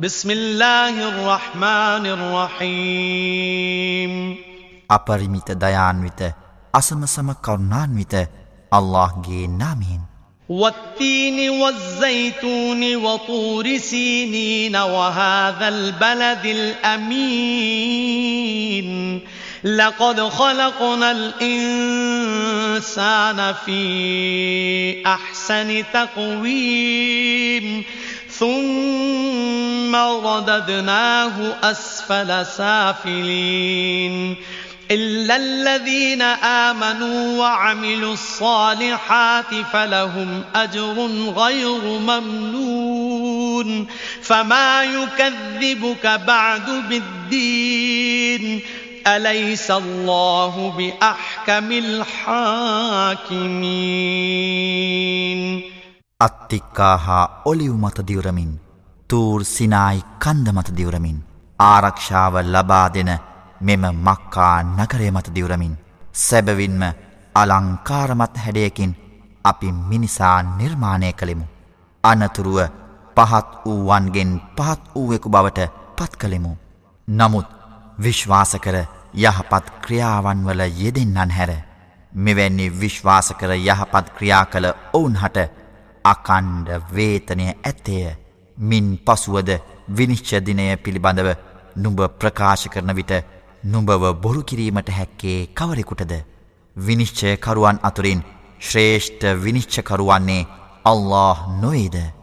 بسم الله الرحمن الرحيم. أبرميت ديان ويت أسم سم كرنان ويت الله جي نامين والتين والزيتون وطور سينين وهذا البلد الأمين. لقد خلقنا الإنسان في أحسن تقويم. ثم رددناه أسفل سافلين إلا الذين آمنوا وعملوا الصالحات فلهم أجر غير ممنون فما يكذبك بعد بالدين أليس الله بأحكم الحاكمين අත්තික්කා හා ඔලිව් මත දිවරමින් තූර් සිනායි කන්ද මත දිවරමින් ආරක්ෂාව ලබා දෙන මෙම මක්කා නගරය මත දිවරමින් සැබවින්ම අලංකාරමත් හැඩයකින් අපි මිනිසා නිර්මාණය කළෙමු. අනතුරුව පහත් වූවන්ගෙන් පහත් වූවෙකු බවට පත් කළෙමු. නමුත් විශ්වාස කර යහපත් ක්‍රියාවන් වල යෙදෙන්නන් හැර මෙවැන්නි විශ්වාස කර යහපත් ක්‍රියා කළ ඔවුන් හට අකණ්ඩ වේතනය ඇත්තේය මින් පසුවද විනිශ්චදිනය පිළිබඳව නුඹ ප්‍රකාශ කරන විට නුඹව බොරු කිරීමට හැක්කේ කවරෙකුටද? විනිශ්චයකරුවන් අතුරින් ශ්‍රේෂ්ඨ විනිශ්චකරුවන්නේ අල්له නොවේද?